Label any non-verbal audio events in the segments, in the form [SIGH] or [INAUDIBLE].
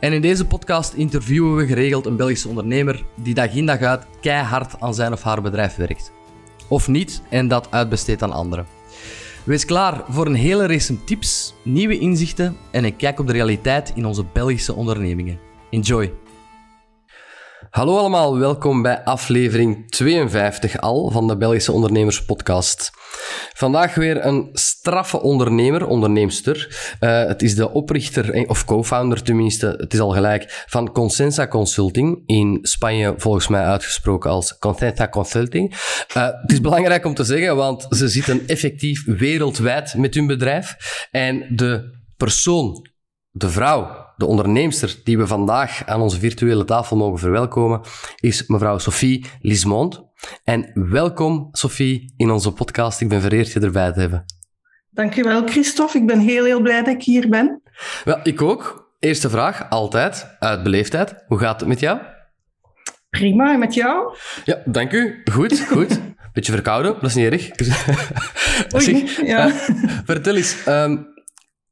En in deze podcast interviewen we geregeld een Belgische ondernemer die dag in dag uit keihard aan zijn of haar bedrijf werkt. Of niet en dat uitbesteedt aan anderen. Wees klaar voor een hele race tips, nieuwe inzichten en een kijk op de realiteit in onze Belgische ondernemingen. Enjoy! Hallo allemaal, welkom bij aflevering 52 al van de Belgische Ondernemers Podcast. Vandaag weer een straffe ondernemer, onderneemster. Uh, het is de oprichter, eh, of co-founder tenminste, het is al gelijk, van Consensa Consulting. In Spanje volgens mij uitgesproken als Consensa Consulting. Uh, het is belangrijk om te zeggen, want ze zitten effectief wereldwijd met hun bedrijf. En de persoon, de vrouw de onderneemster die we vandaag aan onze virtuele tafel mogen verwelkomen, is mevrouw Sophie Lismond. En welkom, Sophie, in onze podcast. Ik ben vereerd je erbij te hebben. Dankjewel, Christophe. Ik ben heel, heel blij dat ik hier ben. Wel, ik ook. Eerste vraag, altijd, uit beleefdheid. Hoe gaat het met jou? Prima, en met jou? Ja, dank u. Goed, goed. [LAUGHS] Beetje verkouden, dat is niet erg. Oei, [LAUGHS] ja. Uh, vertel eens, um,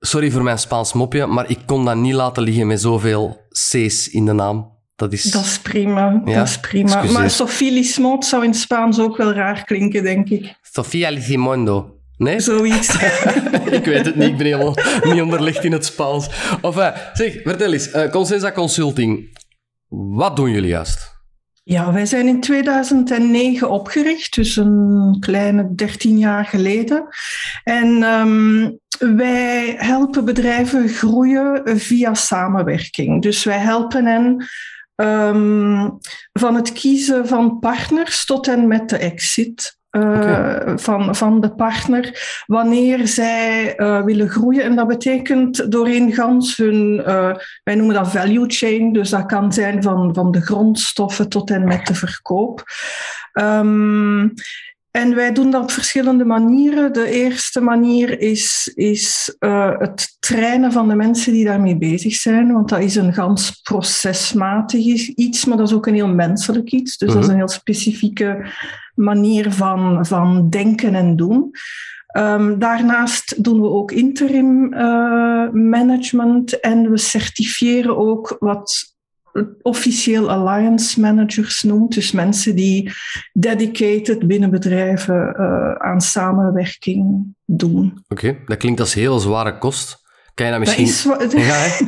sorry voor mijn Spaans mopje, maar ik kon dat niet laten liggen met zoveel C's in de naam. Dat is, dat is prima, ja, dat is prima. Maar Sofie Lismond zou in Spaans ook wel raar klinken, denk ik. Sofia Lisimondo. Nee? Zoiets. [LAUGHS] ik weet het niet, ik ben helemaal niet onderlegd in het Spaans. Of, uh, zeg, vertel eens, uh, Consensa Consulting, wat doen jullie juist? Ja, wij zijn in 2009 opgericht, dus een kleine 13 jaar geleden. En um, wij helpen bedrijven groeien via samenwerking. Dus wij helpen hen um, van het kiezen van partners tot en met de exit. Uh, van, van de partner wanneer zij uh, willen groeien. En dat betekent doorheen gans hun, uh, wij noemen dat value chain, dus dat kan zijn van, van de grondstoffen tot en met de verkoop. Um, en wij doen dat op verschillende manieren. De eerste manier is, is uh, het trainen van de mensen die daarmee bezig zijn, want dat is een gans procesmatig iets, maar dat is ook een heel menselijk iets. Dus dat is mhm. een heel specifieke manier van, van denken en doen. Um, daarnaast doen we ook interim uh, management en we certifiëren ook wat officieel alliance managers noemt. Dus mensen die dedicated binnen bedrijven uh, aan samenwerking doen. Oké, dat klinkt als heel zware kost. Kan je dat misschien... [LAUGHS] [LAUGHS] Dat is... ja,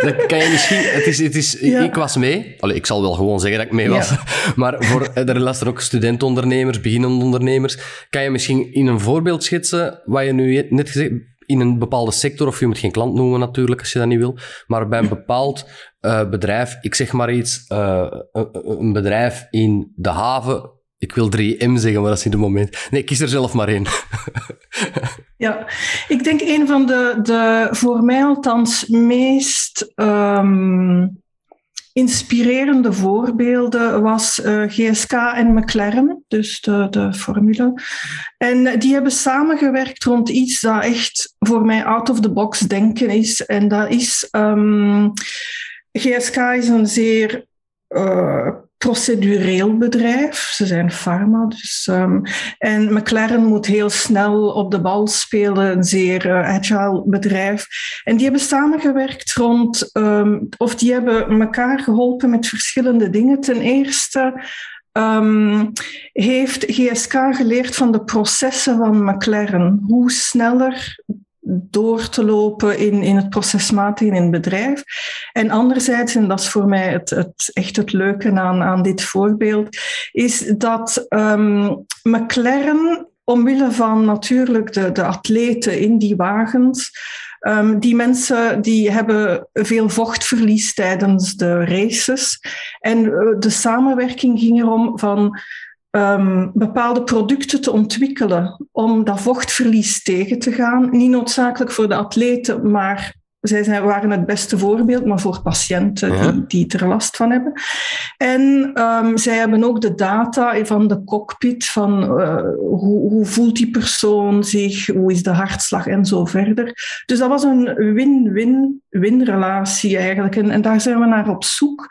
dat kan je misschien... Het is, het is, Ik was mee. Allee, ik zal wel gewoon zeggen dat ik mee was. Ja. [LAUGHS] Maar voor, eh, er luisteren ook studentondernemers, beginnende ondernemers. Kan je misschien in een voorbeeld schetsen wat je nu net gezegd in een bepaalde sector, of je moet geen klant noemen natuurlijk als je dat niet wil, maar bij een bepaald uh, bedrijf, ik zeg maar iets, uh, een bedrijf in de haven, ik wil 3M zeggen, maar dat is niet het moment. Nee, kies er zelf maar één. [LAUGHS] ja, ik denk een van de, de voor mij althans meest um, inspirerende voorbeelden was eh, GSK en McLaren, dus de, de formule. En die hebben samengewerkt rond iets dat echt voor mij out of the box denken is. En dat is um, GSK is een zeer uh, procedureel bedrijf. Ze zijn pharma. Dus, um, en McLaren moet heel snel op de bal spelen, een zeer uh, agile bedrijf. En die hebben samengewerkt rond, um, of die hebben elkaar geholpen met verschillende dingen. Ten eerste um, heeft GSK geleerd van de processen van McLaren. Hoe sneller door te lopen in, in het procesmatig in het bedrijf. En anderzijds, en dat is voor mij het, het, echt het leuke aan, aan dit voorbeeld, is dat um, McLaren, omwille van natuurlijk de, de atleten in die wagens, um, die mensen die hebben veel vochtverlies tijdens de races. En uh, de samenwerking ging erom van um, bepaalde producten te ontwikkelen om dat vochtverlies tegen te gaan. Niet noodzakelijk voor de atleten, maar zij zijn, waren het beste voorbeeld, maar voor patiënten die, die er last van hebben. En um, zij hebben ook de data van de cockpit, van uh, hoe, hoe voelt die persoon zich, hoe is de hartslag en zo verder. Dus dat was een win-win-win relatie eigenlijk. En, en daar zijn we naar op zoek.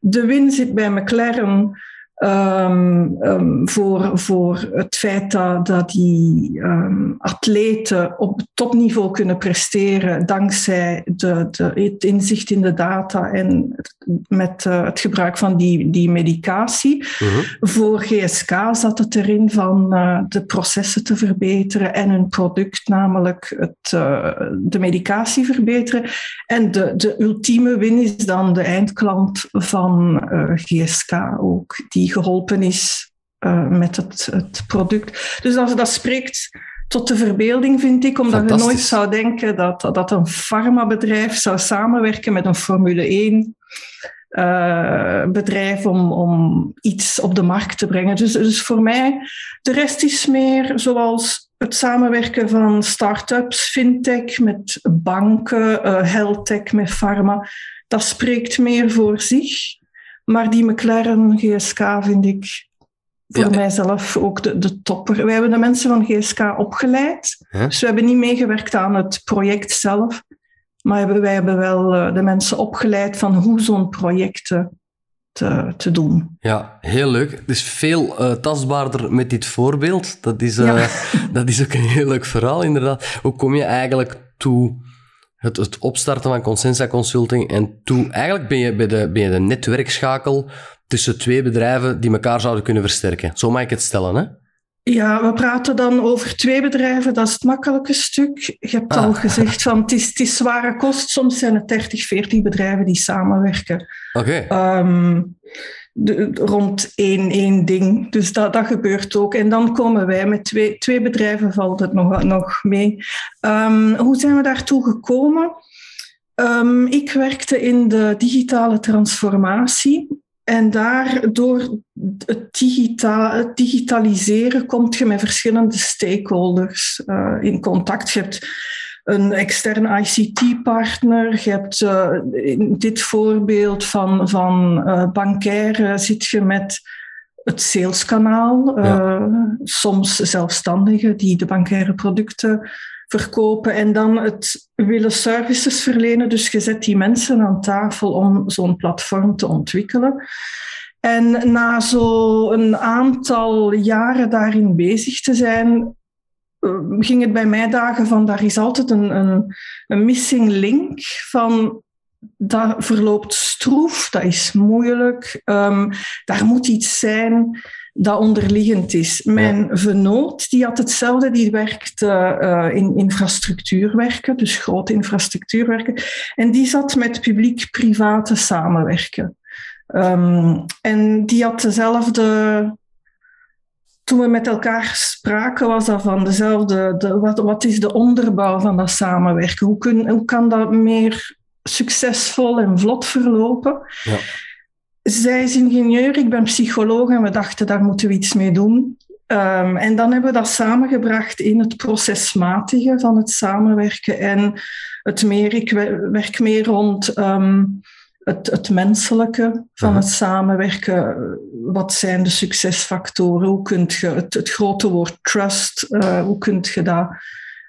De win zit bij McLaren Um, um, voor, voor het feit dat, dat die um, atleten op topniveau kunnen presteren dankzij de, de, het inzicht in de data en het, met uh, het gebruik van die, die medicatie. Uh mhm. -huh. Voor GSK zat het erin van uh, de processen te verbeteren en hun product, namelijk het, uh, de medicatie verbeteren. En de, de ultieme win is dan de eindklant van GSK ook, die geholpen is uh, met het, het, product. Dus dat, dat spreekt tot de verbeelding, vind ik, omdat je nooit zou denken dat, dat een farmabedrijf zou samenwerken met een Formule 1 uh, eh, bedrijf om, om iets op de markt te brengen. Dus, dus voor mij, de rest is meer zoals het samenwerken van start-ups, fintech met banken, uh, healthtech met pharma. Dat spreekt meer voor zich. Maar die McLaren GSK vind ik voor mijzelf ook de, de topper. Wij hebben de mensen van GSK opgeleid. Dus we hebben niet meegewerkt aan het project zelf. Maar wij hebben wel eh, de mensen opgeleid van hoe zo'n project te, te doen. Ja, heel leuk. Het is veel uh, tastbaarder met dit voorbeeld. Dat is, uh, [LAUGHS] dat is ook een heel leuk verhaal, inderdaad. Hoe kom je eigenlijk toe het, het opstarten van Consensa Consulting. En toen, eigenlijk ben je bij de, ben je de netwerkschakel tussen twee bedrijven die elkaar zouden kunnen versterken. Zo mag ik het stellen, hè? Ja, we praten dan over twee bedrijven, dat is het makkelijke stuk. Je hebt al ah. gezegd van het is, het is zware kost. Soms zijn het 30, 40 bedrijven die samenwerken. Oké. Okay. Ehm, rond één, één ding. Dus dat, dat gebeurt ook. En dan komen wij met twee, twee bedrijven, valt het nog, nog mee. Um, hoe zijn we daartoe gekomen? Um, ik werkte in de digitale transformatie. En daar, door het, digita het digitaliseren, kom je met verschillende stakeholders uh, in contact. Je hebt een externe ICT-partner. Je hebt uh, in dit voorbeeld van, van uh, bankaire zit je met het saleskanaal. Uh, Soms zelfstandigen die de bankaire producten verkopen en dan het willen services verlenen. Dus je zet die mensen aan tafel om zo'n platform te ontwikkelen. En na zo'n aantal jaren daarin bezig te zijn, eh, ging het bij mij dagen van, daar is altijd een, een, een missing link van dat verloopt stroef, dat is moeilijk. Um, daar moet iets zijn dat onderliggend is. Mijn ja. vernoot die had hetzelfde, die werkte uh, in infrastructuurwerken, dus grote infrastructuurwerken. En die zat met publiek-private samenwerken. Um, en die had dezelfde toen we met elkaar spraken, was dat van dezelfde. De, wat, wat is de onderbouw van dat samenwerken? Hoe, kun, hoe kan dat meer succesvol en vlot verlopen? Ja. Zij is ingenieur, ik ben psycholoog en we dachten daar moeten we iets mee doen. Um, en dan hebben we dat samengebracht in het procesmatige van het samenwerken en het meer, ik werk meer rond um, het, het menselijke van het samenwerken. Wat zijn de succesfactoren? Hoe kun je het, het grote woord trust, uh, hoe kun je dat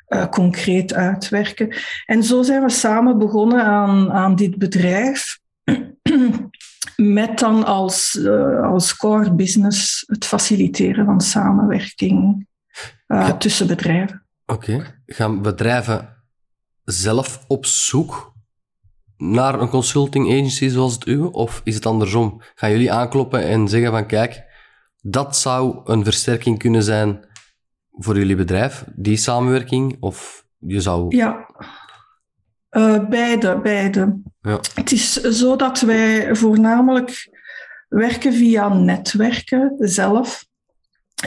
uh, concreet uitwerken? En zo zijn we samen begonnen aan, aan dit bedrijf. [CLEARS THROAT] Met dan als, uh, als core business het faciliteren van samenwerking ja. tussen bedrijven. Oké. Okay. Gaan bedrijven zelf op zoek naar een consulting agency zoals het uwe? Of is het andersom? Gaan jullie aankloppen en zeggen van kijk, dat zou een versterking kunnen zijn voor jullie bedrijf, die samenwerking? Of je zou... Ja, uh, beide, beide. Ja. Het is zo dat wij voornamelijk werken via netwerken zelf.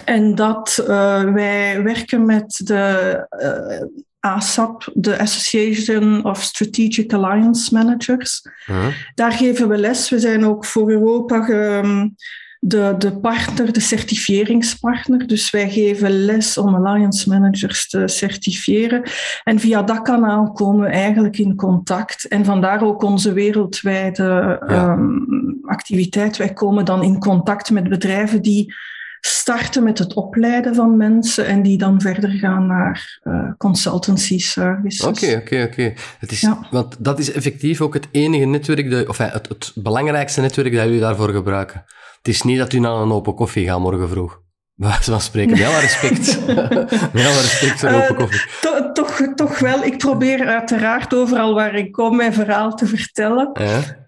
En dat uh, wij werken met de uh, ASAP, de Association of Strategic Alliance Managers. Daar geven we les. We zijn ook voor Europa ge, de, de partner, de certifieringspartner. Dus wij geven les om alliance managers te certifiëren. En via dat kanaal komen we eigenlijk in contact. En vandaar ook onze wereldwijde ehm, activiteit. Wij komen dan in contact met bedrijven die starten met het opleiden van mensen en die dan verder gaan naar uh, consultancy services. Oké, oké, oké. Ja. Want dat is effectief ook het enige netwerk, of het, het belangrijkste netwerk dat jullie daarvoor gebruiken. Het is niet dat u naar een open koffie gaat morgen vroeg. [LAUGHS] Waar van spreken. Met alle respect. [LAUGHS] Met alle respect voor open eh, koffie. Uh, toch, toch wel. Ik probeer uiteraard overal waar ik kom mijn verhaal te vertellen.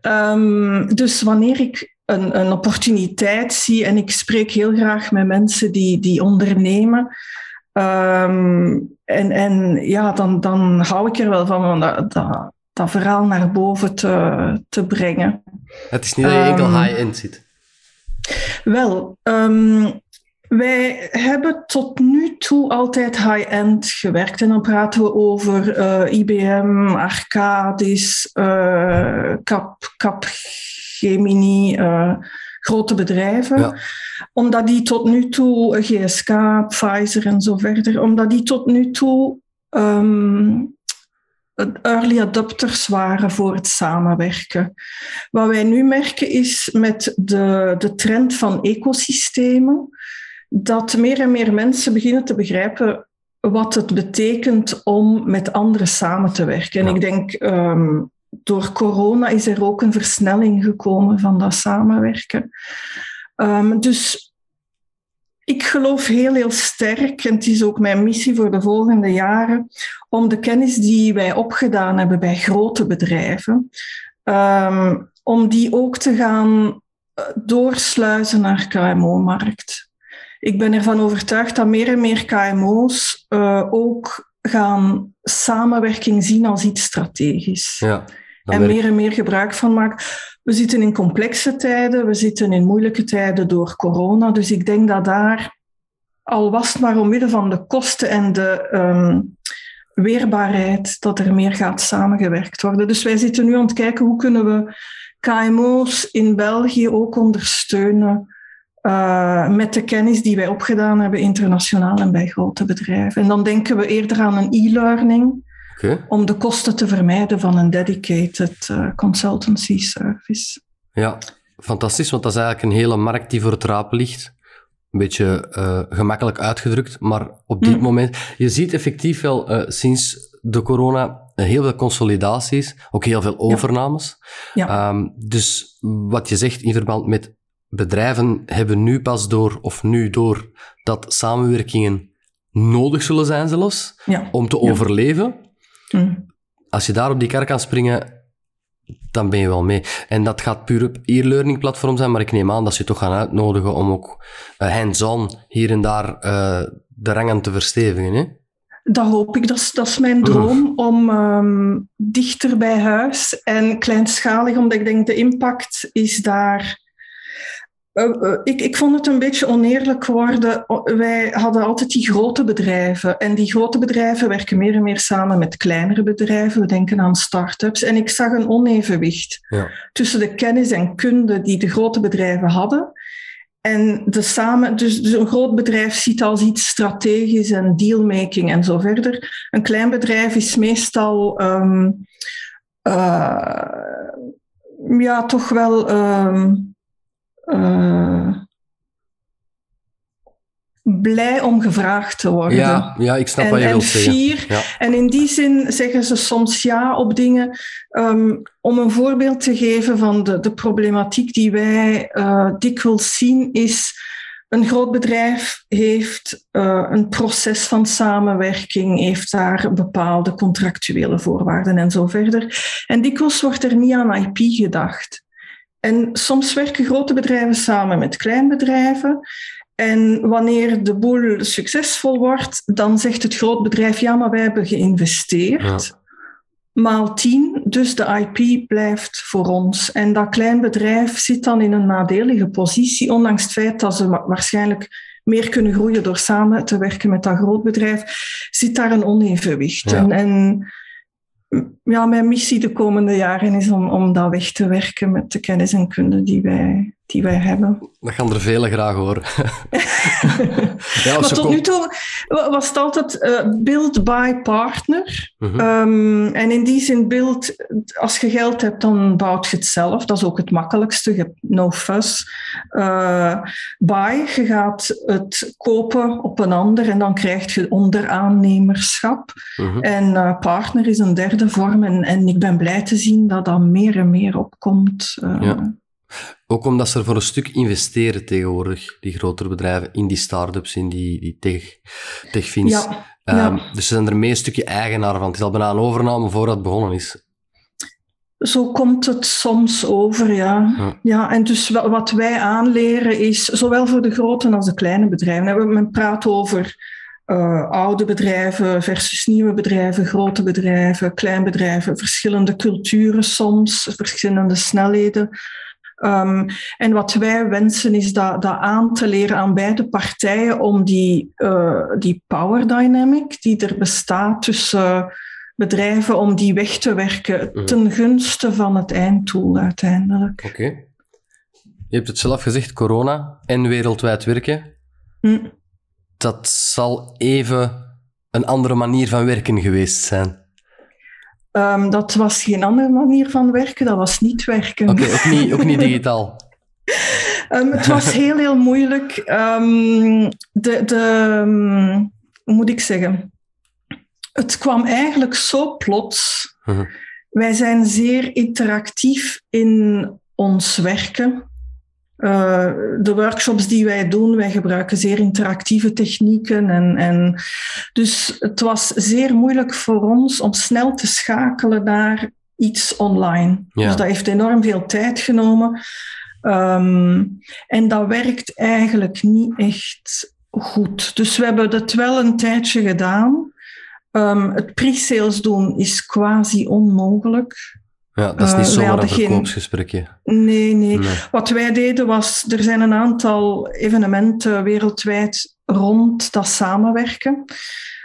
Um, dus wanneer ik een, een opportuniteit zie en ik spreek heel graag met mensen die, die ondernemen. Um, en, en ja, dan, dan hou ik er wel van om dat, dat, dat verhaal naar boven te, te brengen. Het is niet dat je enkel um, high-end zit. Wel, um, wij hebben tot nu toe altijd high-end gewerkt. En dan praten we over uh, IBM, Arcadis, uh, Cap, Capgemini, uh, grote bedrijven. Ja. Omdat die tot nu toe, GSK, Pfizer en zo verder, omdat die tot nu toe um, early adopters waren voor het samenwerken. Wat wij nu merken is met de, de trend van ecosystemen, dat meer en meer mensen beginnen te begrijpen wat het betekent om met anderen samen te werken. En ik denk, um, door corona is er ook een versnelling gekomen van dat samenwerken. Um, dus ik geloof heel, heel sterk, en het is ook mijn missie voor de volgende jaren, om de kennis die wij opgedaan hebben bij grote bedrijven, um, om die ook te gaan eh, doorsluizen naar KMO-markt. Ik ben ervan overtuigd dat meer en meer KMO's uh, ook gaan samenwerking zien als iets strategisch. Ja, en meer en meer gebruik van maken. We zitten in complexe tijden, we zitten in moeilijke tijden door corona. Dus ik denk dat daar, al was het maar omwille van de kosten en de um, weerbaarheid, dat er meer gaat samengewerkt worden. Dus wij zitten nu aan het kijken hoe kunnen we KMO's in België ook ondersteunen uh, met de kennis die wij opgedaan hebben internationaal en bij grote bedrijven. En dan denken we eerder aan een e-learning. Okay. Om de kosten te vermijden van een dedicated uh, consultancy service. Ja, fantastisch, want dat is eigenlijk een hele markt die voor het rapen ligt. Een beetje uh, gemakkelijk uitgedrukt, maar op dit mm. moment... Je ziet effectief wel uh, sinds de corona heel veel consolidaties, ook heel veel overnames. Ja. Ja. Um, dus wat je zegt in verband met bedrijven hebben nu pas door, of nu door, dat samenwerkingen nodig zullen zijn zelfs, ja. om te ja. overleven. Mm. Als je daar op die kar kan springen, dan ben je wel mee. En dat gaat puur op e-learning platform zijn, maar ik neem aan dat ze je toch gaan uitnodigen om ook uh, hands-on hier en daar uh, de rangen te verstevigen. Hè? Dat hoop ik. Dat is, dat is mijn droom om um, dichter bij huis en kleinschalig, omdat ik denk de impact is daar ik, ik vond het een beetje oneerlijk worden. Wij hadden altijd die grote bedrijven. En die grote bedrijven werken meer en meer samen met kleinere bedrijven. We denken aan start-ups. En ik zag een onevenwicht ja. tussen de kennis en kunde die de grote bedrijven hadden. En de samen, dus, dus een groot bedrijf ziet als iets strategisch en dealmaking en zo verder. Een klein bedrijf is meestal um, uh, ja, toch wel. Um, uh, blij om gevraagd te worden. Ja, ja ik snap en, wat je wilt zeggen. Ja. En in die zin zeggen ze soms ja op dingen. Um, om een voorbeeld te geven van de, de problematiek die wij uh, dikwijls zien, is een groot bedrijf heeft uh, een proces van samenwerking, heeft daar bepaalde contractuele voorwaarden en zo verder. En dikwijls wordt er niet aan IP gedacht. En soms werken grote bedrijven samen met kleinbedrijven. En wanneer de boel succesvol wordt, dan zegt het grootbedrijf, ja, maar wij hebben geïnvesteerd. Ja. Maal tien, dus de IP blijft voor ons. En dat klein bedrijf zit dan in een nadelige positie, ondanks het feit dat ze waarschijnlijk meer kunnen groeien door samen te werken met dat groot bedrijf, zit daar een onevenwicht. Ja. En, en ja, mijn missie de komende jaren is om, om dat weg te werken met de kennis en kunde die wij, die wij hebben. Dat gaan er vele graag horen. [LAUGHS] ja, maar tot nu toe was het altijd uh, build by partner. Mhm. Ehm, en in die zin build, als je geld hebt, dan bouwt je het zelf. Dat is ook het makkelijkste. Je hebt no fuss. Uh, buy, je gaat het kopen op een ander en dan krijg je onderaannemerschap. Mhm. En uh, partner is een derde vorm. En, en ik ben blij te zien dat dat meer en meer opkomt. Ja. Ook omdat ze er voor een stuk investeren tegenwoordig, die grotere bedrijven, in die start-ups, in die, die tech, techfins. Ja, ehm, Dus ze zijn er mee een stukje eigenaar van. Het is al bijna een overname voordat het begonnen is. Zo komt het soms over, ja. ja. en dus wat wij aanleren is, zowel voor de grote als de kleine bedrijven. Men praat over uh, oude bedrijven versus nieuwe bedrijven, grote bedrijven, kleinbedrijven, verschillende culturen soms, verschillende snelheden. Um, en wat wij wensen is dat, dat aan te leren aan beide partijen om die, uh, die power dynamic die er bestaat tussen bedrijven, om die weg te werken mhm. ten gunste van het einddoel uiteindelijk. Oké. Je hebt het zelf gezegd, corona en wereldwijd werken. Mm. Dat zal even een andere manier van werken geweest zijn. Um, dat was geen andere manier van werken, dat was niet werken. Oké, ook, niet, ook niet digitaal. um, [LAUGHS] het was heel, heel moeilijk. Um, de, de, hoe moet ik zeggen? Het kwam eigenlijk zo plots. Uh-huh. Wij zijn zeer interactief in ons werken. Uh, de workshops die wij doen, wij gebruiken zeer interactieve technieken. En, en dus het was zeer moeilijk voor ons om snel te schakelen naar iets online. Ja. Dus dat heeft enorm veel tijd genomen. Um, en dat werkt eigenlijk niet echt goed. Dus we hebben dat wel een tijdje gedaan. Um, het pre-sales doen is quasi onmogelijk. Ja, dat is niet uh, zomaar een verkoopsgesprekje. Nee, nee, Wat wij deden was, er zijn een aantal evenementen wereldwijd rond dat samenwerken.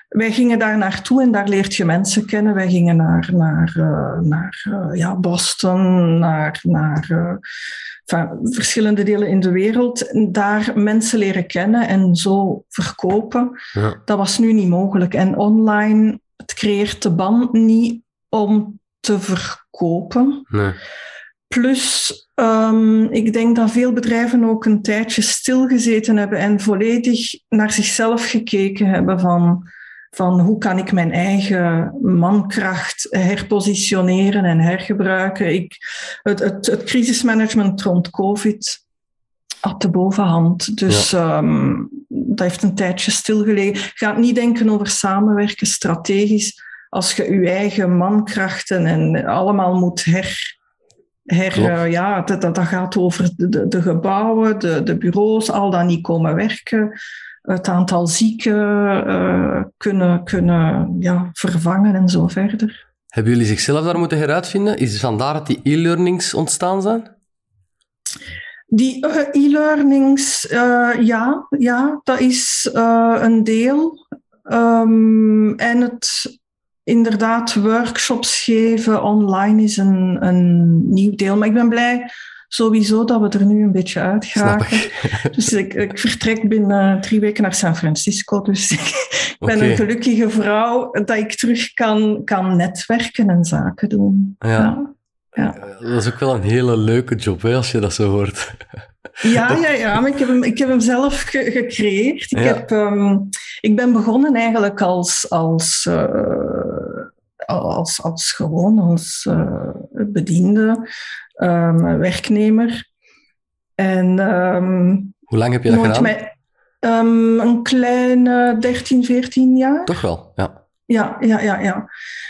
Wij gingen daar naartoe en daar leert je mensen kennen. Wij gingen naar, naar, uh, naar uh, ja, Boston, naar, naar verschillende delen in de wereld. Daar mensen leren kennen en zo verkopen. Ja. Dat was nu niet mogelijk. En online, het creëert de band niet om te verkopen. Nee. Plus, um, ik denk dat veel bedrijven ook een tijdje stilgezeten hebben en volledig naar zichzelf gekeken hebben van, van hoe kan ik mijn eigen mankracht herpositioneren en hergebruiken. Ik, het, het, het crisismanagement rond COVID had de bovenhand. Dus ja. um, dat heeft een tijdje stilgelegen. Ga niet denken over samenwerken strategisch als je je eigen mankrachten en allemaal moet her... her uh, ja, dat, dat, gaat over de, de gebouwen, de, de bureaus, al dan niet komen werken het aantal zieken uh, kunnen, kunnen ja, vervangen en zo verder. Hebben jullie zichzelf daar moeten heruitvinden? Is het vandaar dat die e-learnings ontstaan zijn? Die uh, e-learnings, ja, ja, dat is een deel. Um, en het inderdaad, workshops geven online is een, een nieuw deel. Maar ik ben blij sowieso dat we er nu een beetje uit geraken. Dus ik, ik, vertrek binnen drie weken naar San Francisco. Dus ik, ben een gelukkige vrouw dat ik terug kan, kan netwerken en zaken doen. Ja. ja. Dat is ook wel een hele leuke job, hè, als je dat zo hoort. Ja, ja, ja, maar ik heb hem, ik heb hem zelf gecreëerd. Ik, heb, um, ik ben begonnen eigenlijk als, als uh, als, als gewoon als uh, bediende, um, werknemer. En, um, Hoe lang heb je dat gedaan? Mij, um, een kleine 13, 14 jaar. Toch wel, ja. Ja, ja, ja, ja.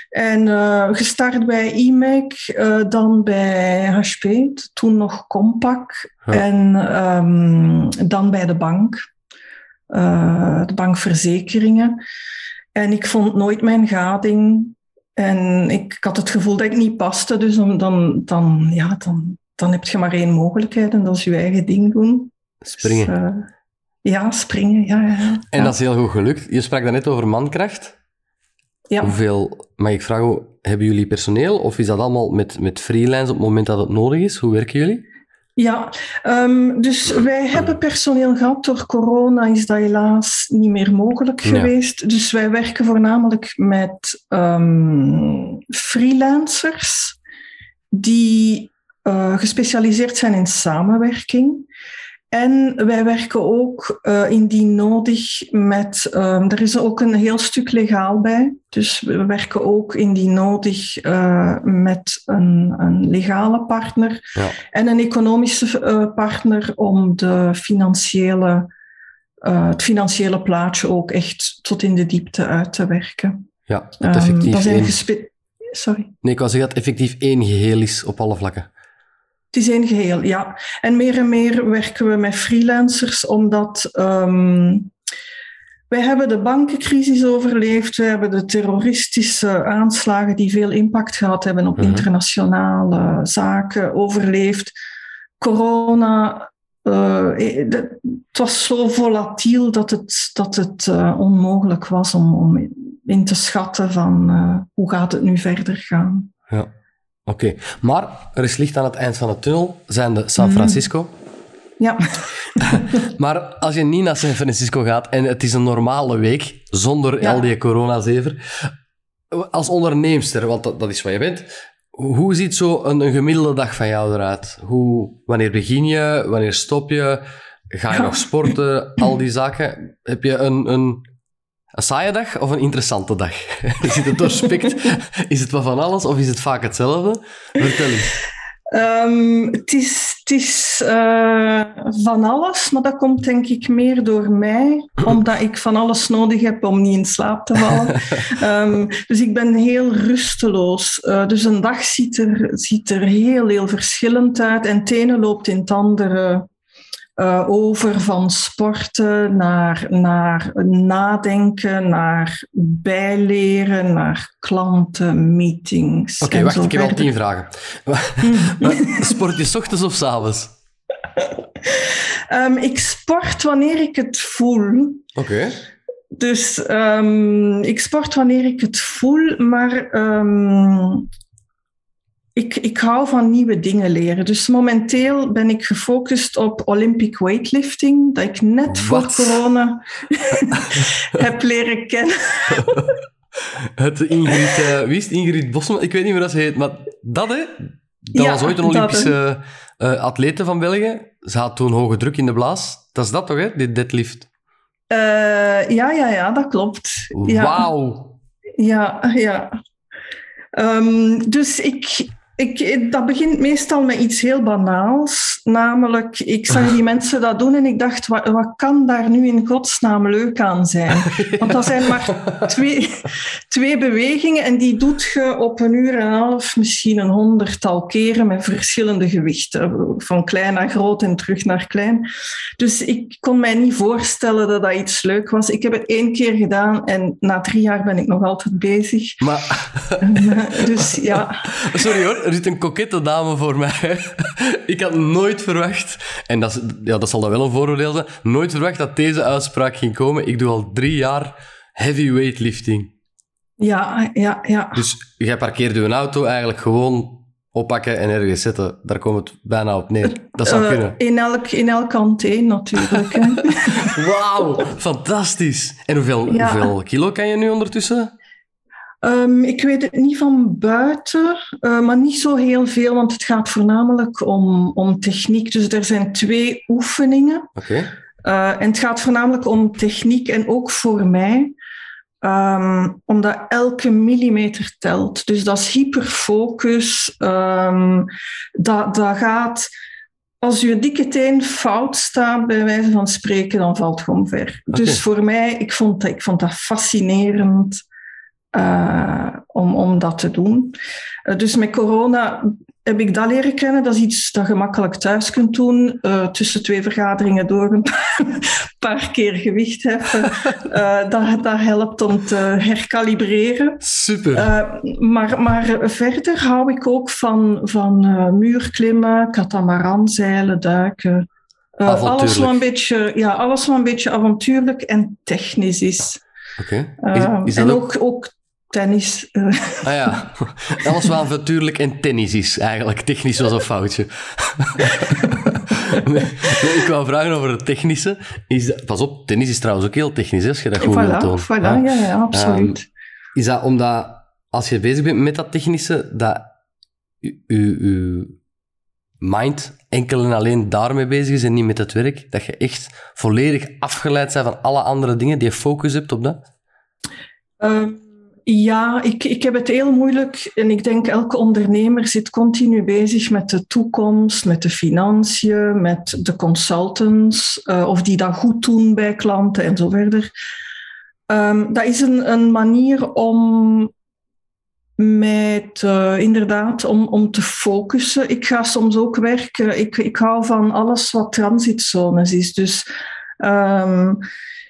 En uh, gestart bij IMEC, uh, dan bij HP, toen nog Compaq. Ja. En dan bij de bank, de bankverzekeringen. En ik vond nooit mijn gading. En ik, had het gevoel dat ik niet paste, dus dan, dan, dan, ja, dan, dan heb je maar één mogelijkheid en dat is je eigen ding doen. Springen. Dus, uh, ja, springen, ja, ja. En dat is heel goed gelukt. Je sprak daarnet over mankracht. Ja. Hoeveel, mag ik vragen, hebben jullie personeel of is dat allemaal met, met freelance op het moment dat het nodig is? Hoe werken jullie? Ja, um, dus wij hebben personeel gehad. Door corona is dat helaas niet meer mogelijk geweest. Dus wij werken voornamelijk met um, freelancers die uh, gespecialiseerd zijn in samenwerking. En wij werken ook uh, indien nodig met. Um, er is ook een heel stuk legaal bij. Dus we werken ook indien nodig uh, met een, een, legale partner ja. en een economische uh, partner om de financiële, het financiële plaatje ook echt tot in de diepte uit te werken. Ja, dat effectief. Um, dat zijn één... Sorry. Nee, ik wou zeggen dat effectief één geheel is op alle vlakken. Het is één geheel, ja. En meer en meer werken we met freelancers, omdat um, wij hebben de bankencrisis overleefd, we hebben de terroristische aanslagen die veel impact gehad hebben op -hmm. internationale zaken overleefd. Corona, uh, het was zo volatiel dat het, dat het uh, onmogelijk was om, om in te schatten van hoe gaat het nu verder gaan. Ja. Oké, okay. maar er is licht aan het eind van de tunnel, zijn de San mhm. Francisco. Ja. [LAUGHS] maar als je niet naar San Francisco gaat en het is een normale week, zonder ja. al die coronazever, als onderneemster, want dat, dat, is wat je bent, hoe ziet zo een, een, gemiddelde dag van jou eruit? Hoe, wanneer begin je? Wanneer stop je? Ga je nog sporten? Al die zaken. Heb je een, een een saaie dag of een interessante dag? [LAUGHS] Zit het doorspikt? is het wat van alles of is het vaak hetzelfde? Vertel eens. Um, het is, het is uh, van alles, maar dat komt denk ik meer door mij, [CLEARS THROAT] omdat ik van alles nodig heb om niet in slaap te vallen. um, [LAUGHS] dus ik ben heel rusteloos. Uh, dus een dag ziet er, ziet er heel, heel verschillend uit en het ene loopt in het andere uh, over van sporten naar, naar nadenken, naar bijleren, naar klanten, meetings. Oké, okay, wacht, ik heb al tien vragen. [LAUGHS] Sport je ochtends of s avonds? Um, ik sport wanneer ik het voel. Oké. Okay. Dus um, ik sport wanneer ik het voel, maar um, ik, ik hou van nieuwe dingen leren. Dus momenteel ben ik gefocust op Olympic weightlifting, dat ik net voor corona [LAUGHS] heb leren kennen. [LAUGHS] het Ingrid, uh, wie is het? Ingrid Bosman? Ik weet niet meer hoe ze heet, maar dat hè? Dat ja, was ooit een Olympische uh, atlete van België. Ze had toen hoge druk in de blaas. Dat is dat toch, hè? Dit deadlift. Uh, ja, ja, ja, dat klopt. Wauw. Ja, ja. Um, dus ik, ik, dat begint meestal met iets heel banaals. Namelijk, ik zag die mensen dat doen en ik dacht, wat, wat kan daar nu in godsnaam leuk aan zijn? [LAUGHS] Want dat zijn maar twee, twee bewegingen en die doet je op een uur en een half misschien een honderdtal keren met verschillende gewichten. Van klein naar groot en terug naar klein. Dus ik kon mij niet voorstellen dat dat iets leuk was. Ik heb het één keer gedaan en na drie jaar ben ik nog altijd bezig. Maar... Dus ja... [LAUGHS] Sorry hoor er zit een kokette dame voor mij. [LAUGHS] ik had nooit verwacht, en dat, ja, dat zal dan wel een vooroordeel zijn, nooit verwacht dat deze uitspraak ging komen. Ik doe al drie jaar heavy weightlifting. Ja, ja, ja. Dus jij parkeert je auto eigenlijk gewoon oppakken en ergens zetten. Daar komt het bijna op neer. Dat zou uh, kunnen. In elk, in elk kanteen natuurlijk. [LAUGHS] Wauw, fantastisch. En hoeveel, hoeveel kilo kan je nu ondertussen? Um, ik weet het niet van buiten, uh, maar niet zo heel veel, want het gaat voornamelijk om, om techniek. Dus er zijn twee oefeningen. Okay. Uh, en het gaat voornamelijk om techniek en ook voor mij, um, omdat elke millimeter telt. Dus dat is hyperfocus. Um, dat, dat gaat als je dikke teen fout staat, bij wijze van spreken, dan valt het gewoon ver. Okay. Dus voor mij, ik vond, dat, ik vond dat fascinerend. Uh, om, om dat te doen. Uh, dus met corona heb ik dat leren kennen. Dat is iets dat je makkelijk thuis kunt doen. Uh, tussen twee vergaderingen door een [LAUGHS] paar keer gewicht heffen. [LAUGHS] dat, dat helpt om te herkalibreren. Super. maar, maar verder hou ik ook van, van muurklimmen, katamaranzeilen, duiken. alles, wat een beetje, ja, alles wat een beetje avontuurlijk en technisch is. Oké. Okay. en ook, ook tennis. Uh. Ah ja, alles wat natuurlijk en tennis is eigenlijk. Technisch was een foutje. nee, ik wou vragen over het technische. Is pas op, tennis is trouwens ook heel technisch, als je dat goed voilà, wilt doen. Voilà, ja, ja, absoluut. Um, is dat omdat, als je bezig bent met dat technische, dat je mind enkel en alleen daarmee bezig is en niet met het werk? Dat je echt volledig afgeleid bent van alle andere dingen, die je focus hebt op dat? Uh, ja, ik, ik heb het heel moeilijk en ik denk elke ondernemer zit continu bezig met de toekomst, met de financiën, met de consultants, uh, of die dat goed doen bij klanten en zo verder. Um, dat is een, een manier om mij te, inderdaad om, om te focussen. Ik ga soms ook werken. Ik, ik hou van alles wat transitzones is. Dus um,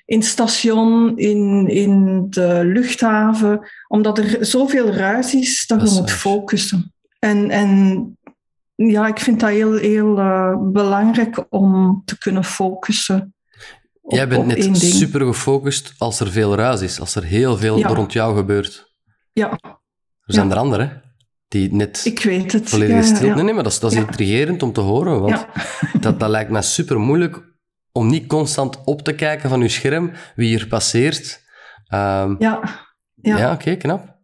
in het station, in, in de luchthaven, omdat er zoveel ruis is dat, je moet focussen. En, en ja, ik vind dat heel, heel uh, belangrijk om te kunnen focussen. Op, Jij bent net super gefocust als er veel ruis is, als er heel veel rond jou gebeurt. Ja. Er zijn er anderen die net ik weet het. volledig stil... Nee, nee, maar dat is, dat is intrigerend om te horen, want dat, dat lijkt me super moeilijk om niet constant op te kijken van uw scherm wie hier passeert. Um, ja. Ja, ja oké, knap.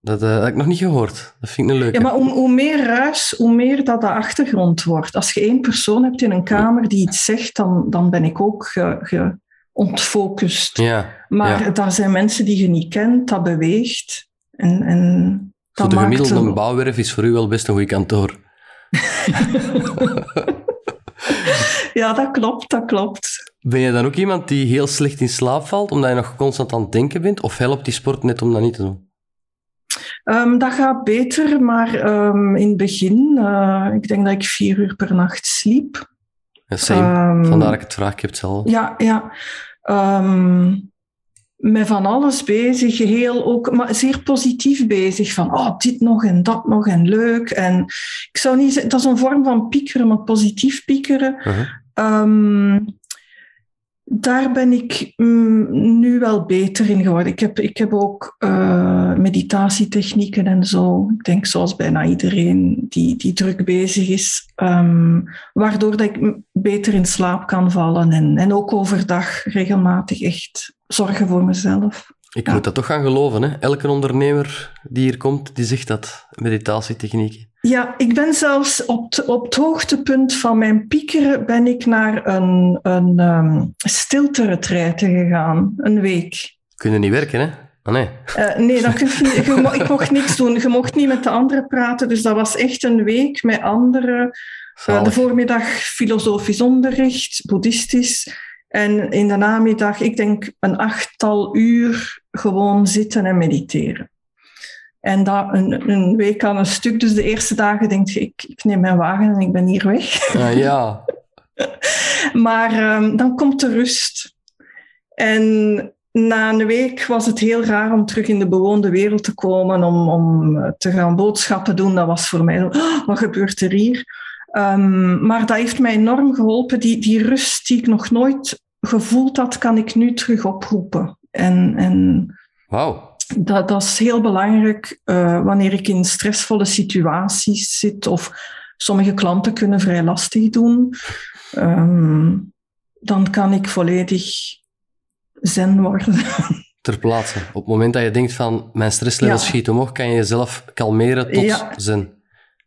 Dat, uh, heb ik nog niet gehoord. Dat vind ik een leuke. Ja, maar hoe, hoe, meer ruis, hoe meer dat de achtergrond wordt. Als je één persoon hebt in een kamer die iets zegt, dan, dan ben ik ook ge, ge ontfocust. Ja, maar ja. daar zijn mensen die je niet kent, dat beweegt. En, en dat Zo de gemiddelde een... bouwwerf is voor u wel best een goede kantoor. [LAUGHS] [LAUGHS] ja, dat klopt, dat klopt. Ben je dan ook iemand die heel slecht in slaap valt, omdat je nog constant aan het denken bent? Of helpt die sport net om dat niet te doen? Um, dat gaat beter, maar um, in het begin, uh, ik denk dat ik vier uur per nacht sliep. Ja, same. Um, Vandaar dat ik het vraag, heb zelf. Ja, ja met van alles bezig, heel ook, maar zeer positief bezig. Van oh, dit nog en dat nog en leuk. En ik zou niet zeggen, dat is een vorm van piekeren, maar positief piekeren. Uh-huh. Um, daar ben ik mm, nu wel beter in geworden. Ik heb, ik heb ook uh, meditatietechnieken en zo. Ik denk zoals bijna iedereen die, die druk bezig is. Um, waardoor dat ik beter in slaap kan vallen. En, en ook overdag regelmatig echt zorgen voor mezelf. Ik moet dat toch gaan geloven. Hè? Elke ondernemer die hier komt, die zegt dat, meditatietechnieken. Ja, ik ben zelfs op, op het hoogtepunt van mijn piekeren ben ik naar een, een um, gegaan, een week. Kunnen niet werken, hè? Oh, nee. Uh, nee, dat niet, ik mocht niks doen. Je mocht niet met de anderen praten. Dus dat was echt een week met anderen. Uh, de voormiddag filosofisch onderricht, boeddhistisch. En in de namiddag, ik denk een achttal uur gewoon zitten en mediteren. En dat een, een week aan een stuk. Dus de eerste dagen denk je, ik, ik neem mijn wagen en ik ben hier weg. Ja, ja. [LAUGHS] maar um, dan komt de rust. En na een week was het heel raar om terug in de bewoonde wereld te komen, om, om te gaan boodschappen doen. Dat was voor mij, oh, wat gebeurt er hier? Um, maar dat heeft mij enorm geholpen. Die, die rust die ik nog nooit gevoeld had, kan ik nu terug oproepen. En, en wow. dat, dat is heel belangrijk uh, wanneer ik in stressvolle situaties zit of sommige klanten kunnen vrij lastig doen. Um, dan kan ik volledig zen worden. [LAUGHS] Ter plaatse. Op het moment dat je denkt van mijn stresslevel ja. schiet omhoog, kan je jezelf kalmeren tot ja. zen.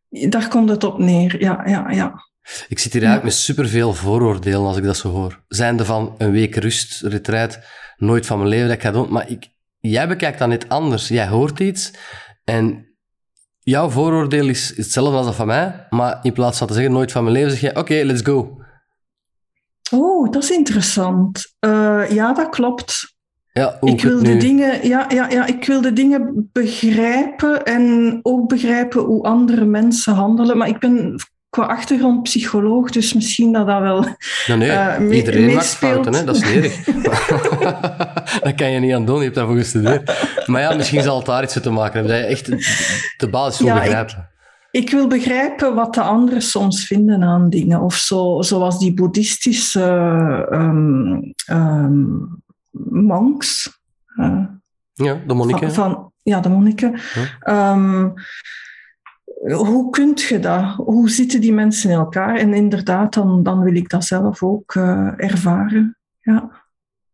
Daar komt het op neer, ja, ja, ja. Ik zit hier eigenlijk met superveel vooroordelen als ik dat zo hoor. Zijnde van een week rust, retreat, nooit van mijn leven dat ik ga doen. Maar ik, jij bekijkt dat net anders. Jij hoort iets en jouw vooroordeel is hetzelfde als dat van mij. Maar in plaats van te zeggen nooit van mijn leven, zeg je oké, okay, let's go. Oh, dat is interessant. Uh, ja, dat klopt. Ja, ik wil de dingen, ja, ja, ja, ik wil de dingen begrijpen en ook begrijpen hoe andere mensen handelen. Maar ik ben qua achtergrond psycholoog, dus misschien dat dat wel. Nou nee, uh, iedereen maakt fouten, hè? dat is ledig. [LAUGHS] dat kan je niet aan doen, je hebt daarvoor gestudeerd. Maar ja, misschien zal het daar iets te maken hebben, dat je echt de basis wil ja, begrijpen. Ik, ik, wil begrijpen wat de anderen soms vinden aan dingen, of zo, zoals die boeddhistische um, um, monks. Uh, ja, de monniken. Van, van, ja, de monniken. Ehm, hoe kun je dat? Hoe zitten die mensen in elkaar? En inderdaad, dan, dan wil ik dat zelf ook uh, ervaren. Ja.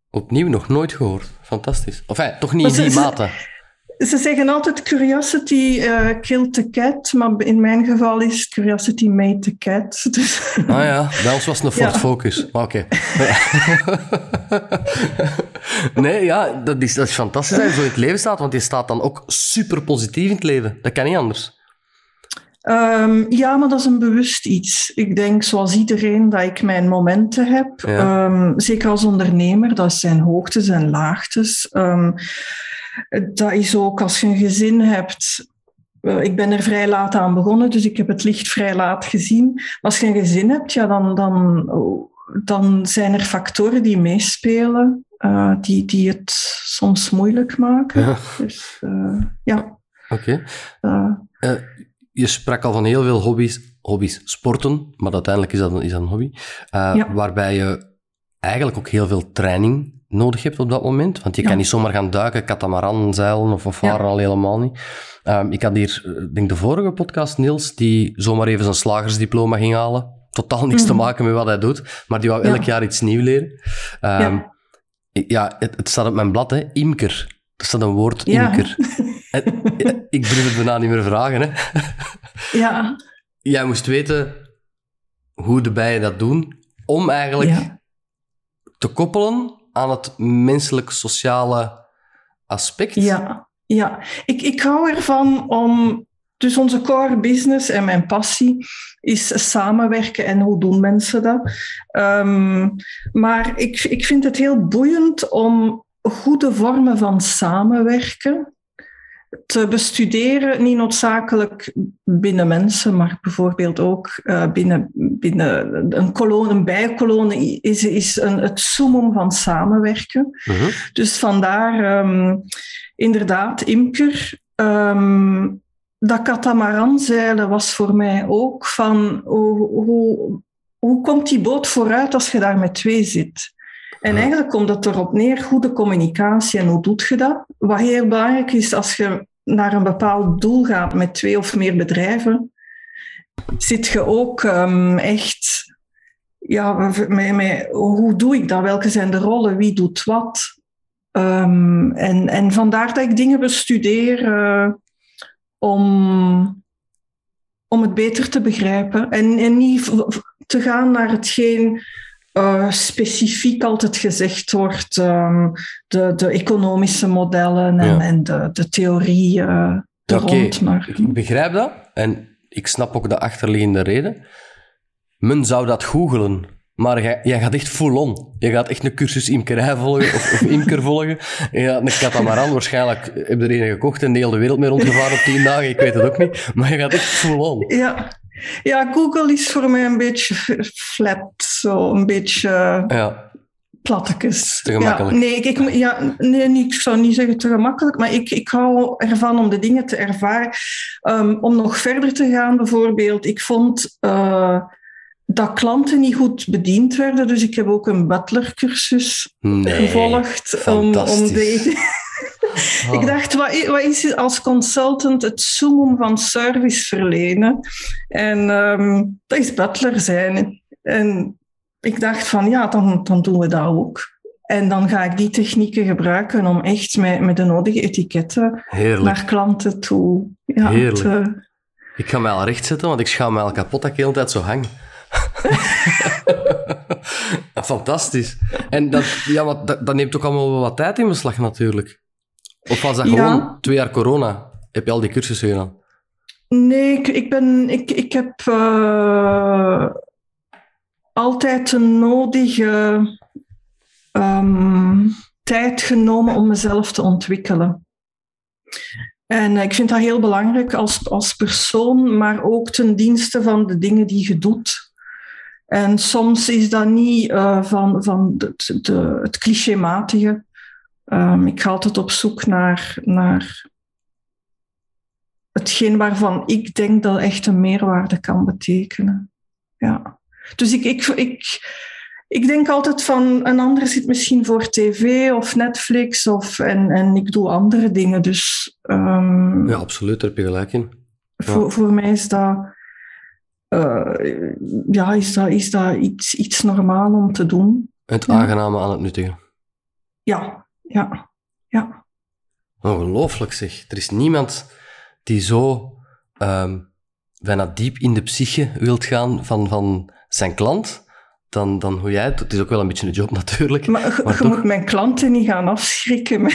Opnieuw nog nooit gehoord. Fantastisch. Of enfin, toch niet in die mate. Ze zeggen altijd curiosity uh, killed the cat, maar in mijn geval is curiosity made the cat. [LAUGHS] Dus... Ah ja, bij ons was het een Ford ja. Focus. Oké. [LAUGHS] nee, ja, dat is, dat is fantastisch dat je zo in het leven staat, want je staat dan ook super positief in het leven. Dat kan niet anders. Um, ja, maar dat is een bewust iets. Ik denk, zoals iedereen, dat ik mijn momenten heb. Ja. Um, zeker als ondernemer, dat zijn hoogtes en laagtes. Um, dat is ook als je een gezin hebt. Uh, ik ben er vrij laat aan begonnen, dus ik heb het licht vrij laat gezien. Als je een gezin hebt, ja, dan, dan, dan zijn er factoren die meespelen, uh, die, die het soms moeilijk maken. Ja. Dus uh, ja. Oké. Okay je sprak al van heel veel hobby's, hobby's sporten, maar uiteindelijk is dat een, is dat een hobby, uh, waarbij je eigenlijk ook heel veel training nodig hebt op dat moment. Want je kan niet zomaar gaan duiken, katamaran zeilen of, of varen al helemaal niet. Um, ik had hier, eh, denk de vorige podcast, Niels, die zomaar even zijn slagersdiploma ging halen. Totaal niks te mhm. maken met wat hij doet, maar die wou elk jaar iets nieuws leren. Um, ja, het, het, staat op mijn blad, hè, imker. Er staat een woord, imker. [LAUGHS] ik durf het bijna niet meer vragen. Hè. Ja. Jij moest weten hoe de bijen dat doen, om eigenlijk te koppelen aan het menselijk-sociale aspect. Ja, ja. Ik, ik hou ervan om... Dus onze core business en mijn passie is samenwerken en hoe doen mensen dat. Um, maar ik, ik vind het heel boeiend om goede vormen van samenwerken te bestuderen, niet noodzakelijk binnen mensen, maar bijvoorbeeld ook uh, binnen, binnen een, kolon, een bijkolonie is, is een, het summum van samenwerken. Uh-huh. Dus vandaar um, inderdaad imker. Um, dat katamaranzeilen was voor mij ook van hoe, hoe, hoe komt die boot vooruit als je daar met twee zit? En eigenlijk komt het erop neer, goede communicatie en hoe doet je dat? Wat heel belangrijk is als je naar een bepaald doel gaat met twee of meer bedrijven, zit je ook um, echt, ja, met, met, hoe doe ik dat? Welke zijn de rollen? Wie doet wat? Um, en, en vandaar dat ik dingen bestudeer uh, om, om het beter te begrijpen en, en niet te gaan naar hetgeen uh, specifiek altijd gezegd wordt, um, de, de economische modellen en, ja. en de, de theorie uh, okay. Maar... Ik begrijp dat en ik snap ook de achterliggende reden. Men zou dat googelen, maar jij, jij gaat echt full-on. Je gaat echt een cursus imkerij volgen of, of imker volgen. Je gaat een katamaran, waarschijnlijk heb je er een gekocht en de hele wereld mee rondgevaren op tien dagen, ik weet het ook niet. Maar je gaat echt full-on. Ja, ja, Google is voor mij een beetje flat, zo een beetje ja. plattekes. Te gemakkelijk. Ja, nee, ik, ja, nee, ik zou niet zeggen te gemakkelijk, maar ik, ik hou ervan om de dingen te ervaren. Um, om nog verder te gaan, bijvoorbeeld, ik vond uh, dat klanten niet goed bediend werden, dus ik heb ook een butlercursus nee, gevolgd om, om de [LAUGHS] ik ah. dacht, wat, wat is als consultant het summum van service verlenen? En um, dat is butler zijn. En ik dacht van, ja, dan, dan doen we dat ook. En dan ga ik die technieken gebruiken om echt met, met de nodige etiketten Heerlijk. naar klanten toe ja, Heerlijk. Te... Ik ga mij al recht zetten, want ik schaam mij al kapot dat ik de hele tijd zo hang. [LAUGHS] Fantastisch. En dat, ja, wat, dat, dat neemt ook allemaal wel wat tijd in beslag natuurlijk. Of was dat gewoon twee jaar corona? Heb je al die cursussen gedaan? Nee, ik, ik, ben, ik, ik heb uh, altijd de nodige um, tijd genomen om mezelf te ontwikkelen. En ik vind dat heel belangrijk als, als persoon, maar ook ten dienste van de dingen die je doet. En soms is dat niet uh, van, van de, het clichématige. Um, ik ga altijd op zoek naar, naar hetgeen waarvan ik denk dat echt een meerwaarde kan betekenen. Ja. Dus ik, ik, ik, ik denk altijd van een ander zit misschien voor tv of Netflix of, en, en ik doe andere dingen. Dus, um, ja, absoluut, daar heb je gelijk in. Voor, voor mij is dat, uh, ja, is dat, is dat iets, iets normaal om te doen. Het aangename aan het nuttigen. Ja, ja, ja. Ongelooflijk zeg. Er is niemand die zo um, bijna diep in de psyche wilt gaan van, van zijn klant dan, dan hoe jij het Het is ook wel een beetje een job [LAUGHS] natuurlijk. Maar, maar je toch... moet mijn klanten niet gaan afschrikken.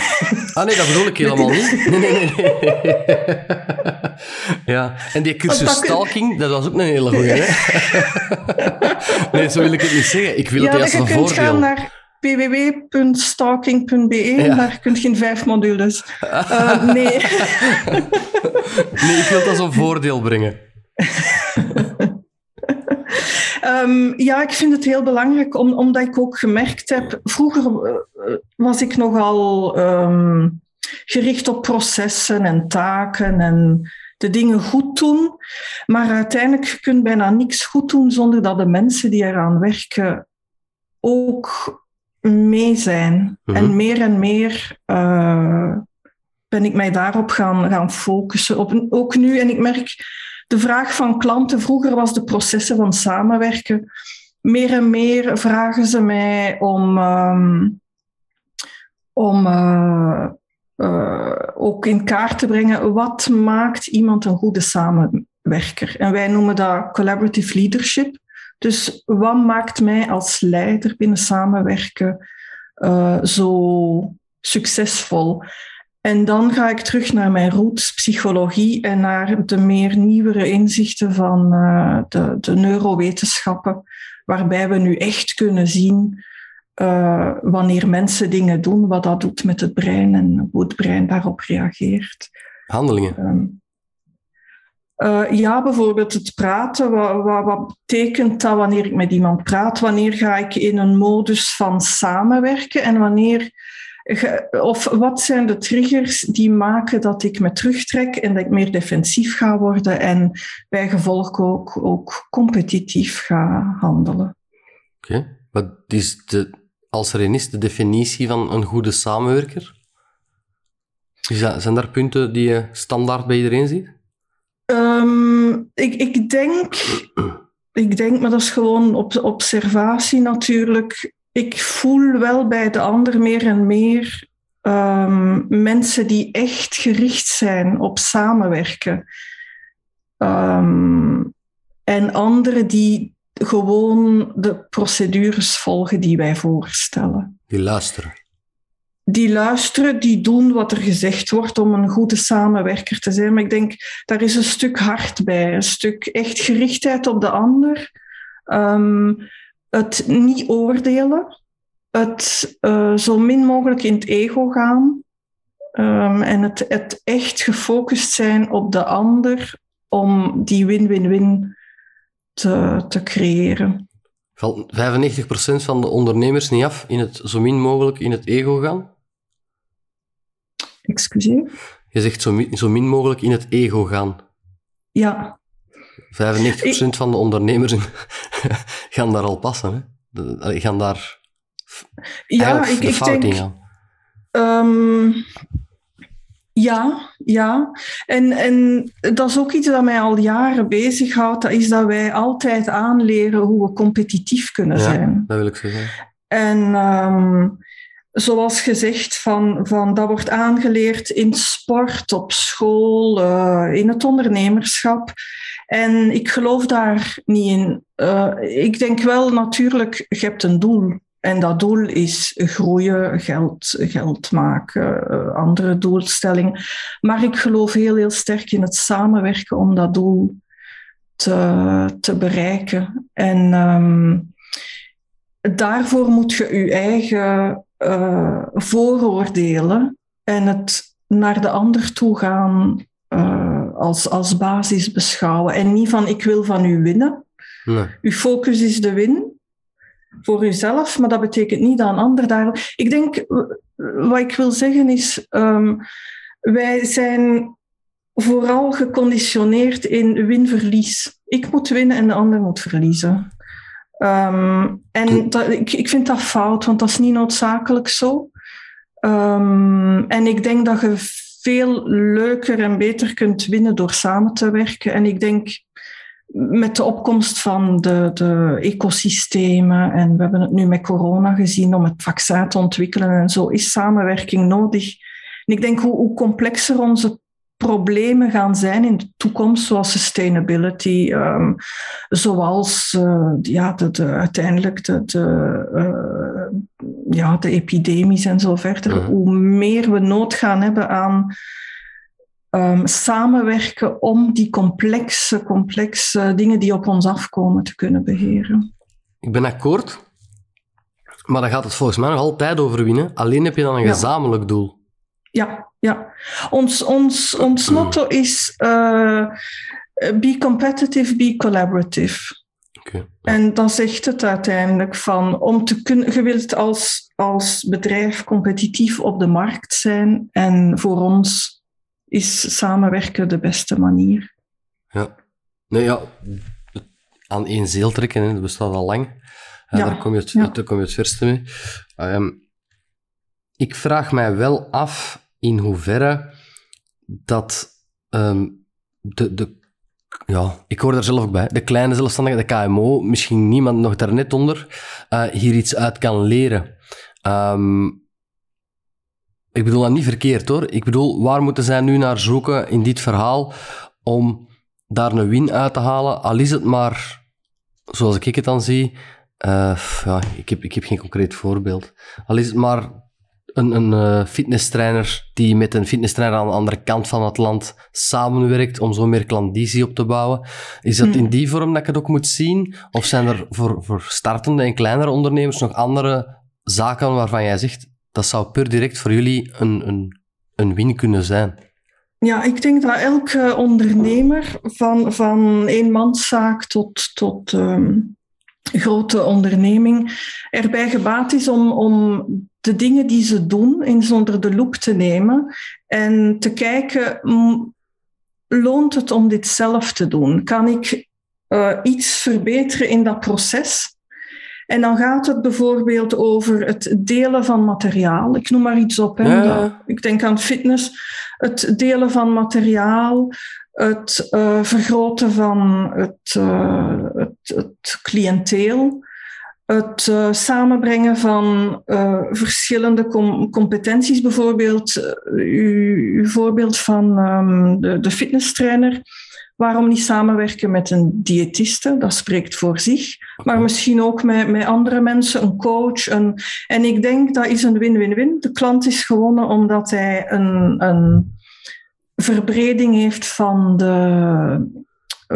Ah nee, dat bedoel ik helemaal niet. [LAUGHS] Nee, nee, nee. [LAUGHS] ja, en die cursus stalking, dat was ook een hele goeie, hè? nee, zo wil ik het niet zeggen. Ik wil ja, het juist een voordeel. Je kunt gaan naar www.stalking.be, ja. daar kun je in vijf modules. Uh, nee. nee, ik wil het als een voordeel brengen. Um, ja, ik vind het heel belangrijk, om, omdat ik ook gemerkt heb... Vroeger uh, was ik nogal um, gericht op processen en taken en de dingen goed doen. Maar uiteindelijk kun je bijna niks goed doen zonder dat de mensen die eraan werken ook mee zijn. Mhm. En meer en meer uh, ben ik mij daarop gaan, gaan focussen. Op, ook nu, en ik merk de vraag van klanten, vroeger was de processen van samenwerken. Meer en meer vragen ze mij om, um, om uh, uh, ook in kaart te brengen wat maakt iemand een goede samenwerker. En wij noemen dat collaborative leadership. Dus wat maakt mij als leider binnen samenwerken uh, zo succesvol? En dan ga ik terug naar mijn roots psychologie en naar de meer nieuwere inzichten van uh, de, de neurowetenschappen, waarbij we nu echt kunnen zien uh, wanneer mensen dingen doen, wat dat doet met het brein en hoe het brein daarop reageert. Handelingen. Um, uh, ja, bijvoorbeeld het praten. Wat, wat, wat, betekent dat wanneer ik met iemand praat? Wanneer ga ik in een modus van samenwerken en wanneer of wat zijn de triggers die maken dat ik me terugtrek en dat ik meer defensief ga worden en bij gevolg ook, ook competitief ga handelen? Oké, okay. wat is de, als er een is de definitie van een goede samenwerker? Dat, zijn daar punten die je standaard bij iedereen ziet? Um, ik, ik, denk, ik denk, maar dat is gewoon op observatie natuurlijk ik voel wel bij de ander meer en meer um, mensen die echt gericht zijn op samenwerken. Um, en anderen die gewoon de procedures volgen die wij voorstellen. Die luisteren. Die luisteren, die doen wat er gezegd wordt om een goede samenwerker te zijn. Maar ik denk, daar is een stuk hart bij, een stuk echt gerichtheid op de ander. Um, het niet oordelen, het uh, zo min mogelijk in het ego gaan um, en het, het echt gefocust zijn op de ander om die win-win-win te, te creëren. Valt 95% van de ondernemers niet af in het zo min mogelijk in het ego gaan? Excuseer? Je zegt zo min, zo min mogelijk in het ego gaan. Ja. 95% ik... van de ondernemers [LAUGHS] gaan daar al passen. Hè? De, gaan daar ja, ik, ik denk. Um, ja, ja. En, en dat is ook iets dat mij al jaren bezighoudt. Dat is dat wij altijd aanleren hoe we competitief kunnen ja, zijn. Dat wil ik zeggen. En um, zoals gezegd, van, van, dat wordt aangeleerd in sport, op school, uh, in het ondernemerschap. En ik geloof daar niet in. Uh, ik denk wel natuurlijk, je hebt een doel. En dat doel is groeien, geld, geld maken, uh, andere doelstellingen. Maar ik geloof heel, heel sterk in het samenwerken om dat doel te, te bereiken. En um, daarvoor moet je je eigen uh, vooroordelen en het naar de ander toe gaan als, als basis beschouwen. En niet van ik wil van u winnen. Nee. Uw focus is de win voor uzelf, maar dat betekent niet dat een ander daar. Ik denk, wat ik wil zeggen is, um, wij zijn vooral geconditioneerd in win-verlies. Ik moet winnen en de ander moet verliezen. Ehm, en dat, ik, ik vind dat fout, want dat is niet noodzakelijk zo. Um, en ik denk dat je veel leuker en beter kunt winnen door samen te werken. En ik denk met de opkomst van de, de ecosystemen, en we hebben het nu met corona gezien om het vaccin te ontwikkelen en zo, is samenwerking nodig. En ik denk hoe, hoe complexer onze problemen gaan zijn in de toekomst, zoals sustainability, um, zoals uh, ja, de, de, uiteindelijk de, de, uh, ja, de epidemies en zo verder, hoe meer we nood gaan hebben aan um, samenwerken om die complexe, complexe dingen die op ons afkomen te kunnen beheren. Ik ben akkoord, maar dan gaat het volgens mij nog altijd over winnen. Alleen heb je dan een gezamenlijk doel. Ja, ja. Ons, ons, ons motto is uh, be competitive, be collaborative. Okay. En dan zegt het uiteindelijk van om te kunnen, je wilt als, als bedrijf competitief op de markt zijn en voor ons is samenwerken de beste manier. Ja, nou ja, aan één zeel trekken, hè, dat bestaat al lang. Ja, daar, kom je het, ja. daar kom je het verste mee. Um, ik vraag mij wel af in hoeverre dat um, de, de ja, ik hoor daar zelf ook bij. De kleine zelfstandige, de KMO, misschien niemand nog daarnet onder, uh, hier iets uit kan leren. Um, ik bedoel dat niet verkeerd hoor. Ik bedoel, waar moeten zij nu naar zoeken in dit verhaal om daar een win uit te halen? Al is het maar, zoals ik het dan zie, uh, ja, ik, heb, ik heb geen concreet voorbeeld. Al is het maar een, een uh, fitnesstrainer die met een fitnesstrainer aan de andere kant van het land samenwerkt om zo meer klandizie op te bouwen. Is dat in hmm. die vorm dat ik het ook moet zien? Of zijn er voor, voor startende en kleinere ondernemers nog andere zaken waarvan jij zegt, dat zou per direct voor jullie een, een, een win kunnen zijn. Ja, ik denk dat elke ondernemer, van, van eenmanszaak tot, tot um, grote onderneming, erbij gebaat is om, om de dingen die ze doen eens onder de loep te nemen en te kijken, loont het om dit zelf te doen? Kan ik uh, iets verbeteren in dat proces? En dan gaat het bijvoorbeeld over het delen van materiaal. Ik noem maar iets op. Hè. Ik denk aan fitness. Het delen van materiaal, het uh, vergroten van het, uh, het, het cliënteel, het uh, samenbrengen van verschillende com competenties. Bijvoorbeeld, uw, uw voorbeeld van um, de, de fitnesstrainer Waarom niet samenwerken met een diëtiste? Dat spreekt voor zich. Maar misschien ook met, met andere mensen, een coach. Een, en ik denk dat is een win-win-win. De klant is gewonnen omdat hij een, een verbreding heeft van de,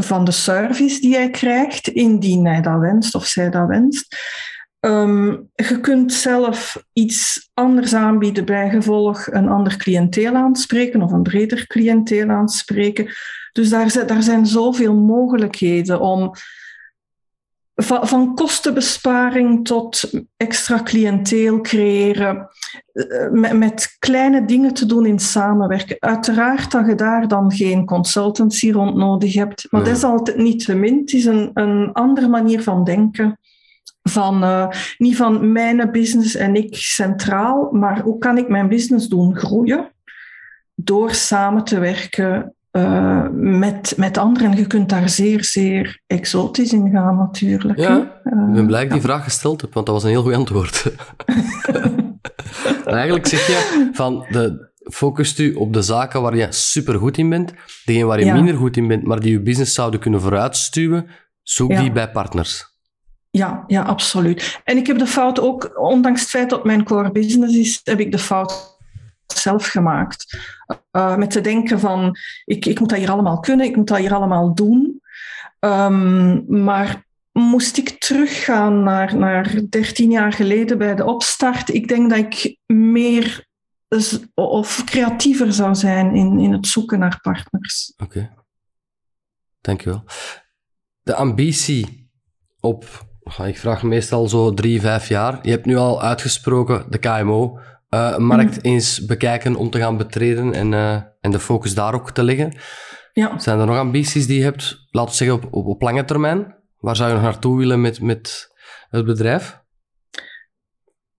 van de service die hij krijgt, indien hij dat wenst of zij dat wenst. Um, je kunt zelf iets anders aanbieden, bij gevolg een ander cliënteel aanspreken of een breder cliënteel aanspreken. Dus daar, daar zijn zoveel mogelijkheden om van, van kostenbesparing tot extra cliënteel creëren, eh, met, met, kleine dingen te doen in samenwerken. Uiteraard dat je daar dan geen consultancy rond nodig hebt, maar dat is altijd niet te min. Het is een, een andere manier van denken. Van, uh, niet van mijn business en ik centraal, maar hoe kan ik mijn business doen groeien? Door samen te werken uh, met, met anderen. Je kunt daar zeer, zeer exotisch in gaan, natuurlijk. Ja, ik ben blij dat ik die vraag gesteld heb, want dat was een heel goed antwoord. [LAUGHS] eigenlijk zeg je van de, focust u op de zaken waar je supergoed in bent, degene waar je minder goed in bent, maar die je business zouden kunnen vooruitstuwen, zoek die bij partners. Ja, ja, absoluut. En ik heb de fout ook, ondanks het feit dat mijn core business is, heb ik de fout zelf gemaakt. Uh, met te denken van, ik, ik moet dat hier allemaal kunnen, ik moet dat hier allemaal doen. Um, maar moest ik teruggaan naar, naar 13 jaar geleden bij de opstart, ik denk dat ik meer of creatiever zou zijn in, in het zoeken naar partners. Oké, dankjewel. De ambitie op, ik vraag meestal zo drie, vijf jaar. Je hebt nu al uitgesproken, de KMO, uh, markt eens bekijken om te gaan betreden en, uh, en de focus daar ook te leggen. Ja. Zijn er nog ambities die je hebt, laten we zeggen, op, op, op lange termijn? Waar zou je nog naartoe willen met, met het bedrijf?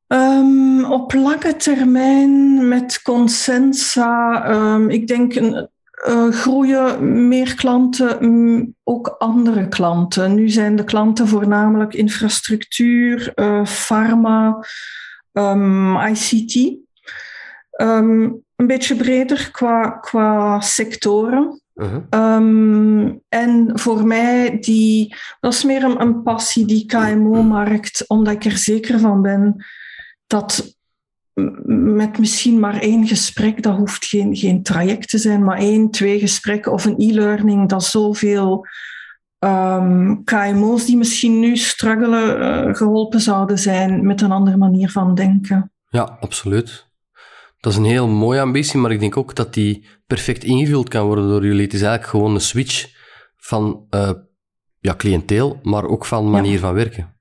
Um, op lange termijn met Consensa, um, ik denk een, uh, groeien meer klanten, um, ook andere klanten. Nu zijn de klanten voornamelijk infrastructuur, uh, pharma, ICT. een beetje breder qua, qua sectoren. Uh-huh. Um, en voor mij, die, dat is meer een, een passie, die KMO-markt, omdat ik er zeker van ben dat met misschien maar één gesprek, dat hoeft geen, geen traject te zijn, maar één, twee gesprekken of een e-learning, dat zoveel um, KMO's die misschien nu struggelen, uh, geholpen zouden zijn met een andere manier van denken. Ja, absoluut. Dat is een heel mooie ambitie, maar ik denk ook dat die perfect ingevuld kan worden door jullie. Het is eigenlijk gewoon een switch van uh, ja, cliënteel, maar ook van manier van werken.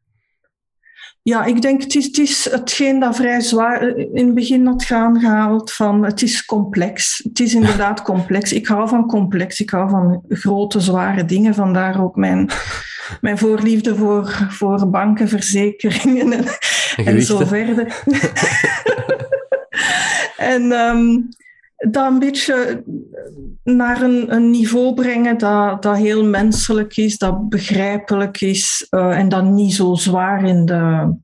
Ja, ik denk het is, het is hetgeen dat vrij zwaar in het begin had gaan gehaald van het is complex. Het is inderdaad [LAUGHS] complex. Ik hou van complex. Ik hou van grote, zware dingen. Vandaar ook mijn, [LAUGHS] mijn voorliefde voor, voor banken, verzekeringen en, en zo verder. [LAUGHS] en um, dat een beetje naar een, een, niveau brengen dat, dat heel menselijk is, dat begrijpelijk is uh, en dat niet zo zwaar in de,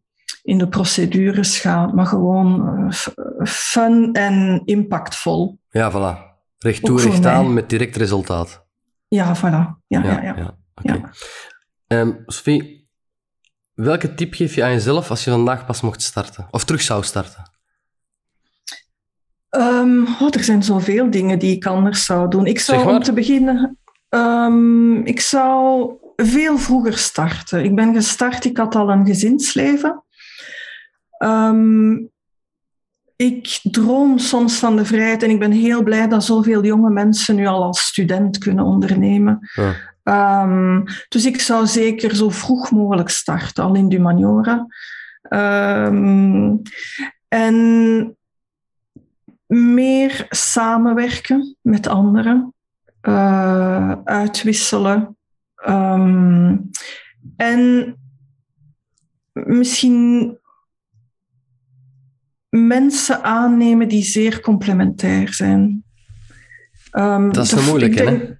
in de procedures gaat, maar gewoon uh, fun en impactvol. Ja, voilà. Recht toe, recht aan met direct resultaat. Ja, voilà. Ja, ja, ja. ja. ja. Um, Sophie, welke tip geef je aan jezelf als je vandaag pas mocht starten? Of terug zou starten? Um, oh, er zijn zoveel dingen die ik anders zou doen. Ik zou om te beginnen, um, ik zou veel vroeger starten. Ik ben gestart, ik had al een gezinsleven. Um, ik droom soms van de vrijheid en ik ben heel blij dat zoveel jonge mensen nu al als student kunnen ondernemen. Ja. Um, dus ik zou zeker zo vroeg mogelijk starten, al in de humaniora. Um, en meer samenwerken met anderen, uh, uitwisselen. Um, en misschien mensen aannemen die zeer complementair zijn. Um, dat is zo moeilijk, hè?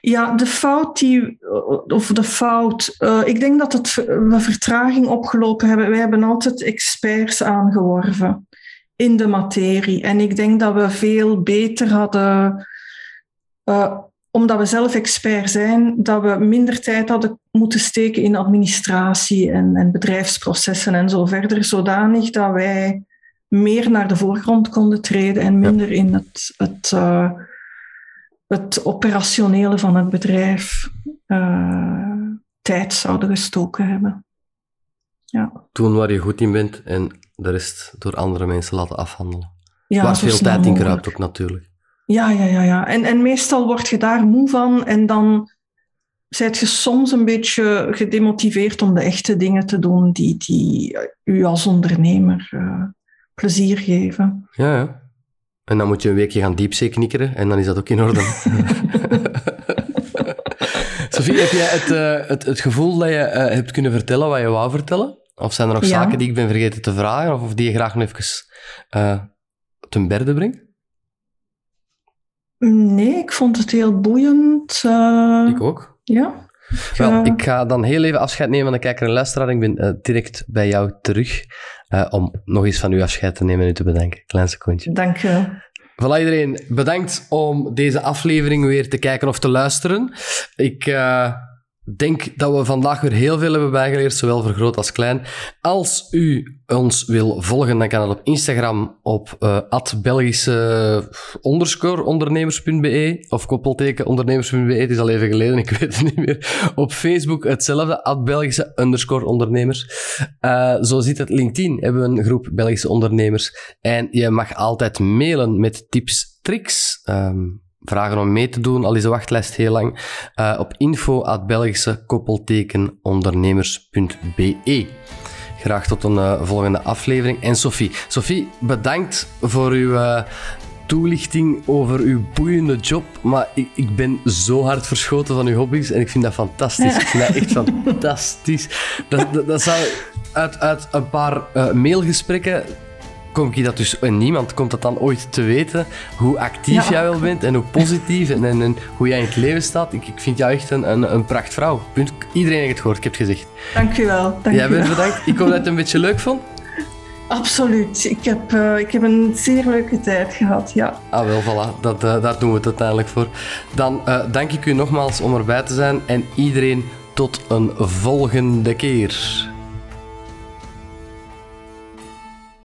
Ja, de fout die, of de fout, uh, ik denk dat het, we vertraging opgelopen hebben. Wij hebben altijd experts aangeworven in de materie. En ik denk dat we veel beter hadden, uh, omdat we zelf expert zijn, dat we minder tijd hadden moeten steken in administratie en, en bedrijfsprocessen en zo verder, zodanig dat wij meer naar de voorgrond konden treden en minder in het, het, uh, het operationele van het bedrijf uh, tijd zouden gestoken hebben. Ja. Doen waar je goed in bent en de rest door andere mensen laten afhandelen. Ja, waar veel tijd in kruipt ook natuurlijk. Ja, ja, ja. ja. En, en meestal word je daar moe van en dan zijt je soms een beetje gedemotiveerd om de echte dingen te doen die, die u als ondernemer uh, plezier geven. Ja, ja. En dan moet je een weekje gaan diepzee knikkeren en dan is dat ook in orde. [LAUGHS] [LAUGHS] Sophie, heb jij het, uh, het, het, gevoel dat je uh, hebt kunnen vertellen wat je wou vertellen? Of zijn er nog zaken die ik ben vergeten te vragen of, of die je graag nog even uh, ten berde brengt? Nee, ik vond het heel boeiend. ik ook. Ja. Wel, ik ga dan heel even afscheid nemen van de kijker en luisteraar. Ik ben direct bij jou terug om nog eens van u afscheid te nemen en u te bedanken. Klein secondje. Dank je wel. Voilà iedereen, bedankt om deze aflevering weer te kijken of te luisteren. Ik... Denk dat we vandaag weer heel veel hebben bijgeleerd, zowel voor groot als klein. Als u ons wil volgen, dan kan dat op Instagram op uh, Belgische underscore ondernemers.be of koppelteken ondernemers.be. Het is al even geleden, ik [LAUGHS] weet het niet meer. Op Facebook hetzelfde, Belgische underscore ondernemers. Uh, zo zit het LinkedIn, hebben we een groep Belgische ondernemers. En je mag altijd mailen met tips, tricks. Um, vragen om mee te doen, al is de wachtlijst heel lang, uh, op info.belgische koppeltekenondernemers.be. Graag tot een uh, volgende aflevering. En Sophie, Sophie, bedankt voor uw uh, toelichting over uw boeiende job. Maar ik, ik ben zo hard verschoten van uw hobby's en ik vind dat fantastisch. Ik vind dat echt [LAUGHS] fantastisch. Dat, dat, dat zou uit, uit een paar mailgesprekken kom ik dat dus, en niemand komt dat dan ooit te weten, hoe actief jij wel bent en hoe positief en, en, hoe jij in het leven staat. Ik, ik vind jou echt een, een, een prachtvrouw. Punt. Iedereen heeft het gehoord, ik heb het gezegd. Dank u wel. Dank jij bent bedankt. Ik hoop dat je het een beetje leuk vond. Absoluut. Ik heb, uh, ik heb een zeer leuke tijd gehad, ja. Ah, wel, voilà. Dat, uh, daar doen we het uiteindelijk voor. Dan uh, dank ik u nogmaals om erbij te zijn en iedereen tot een volgende keer.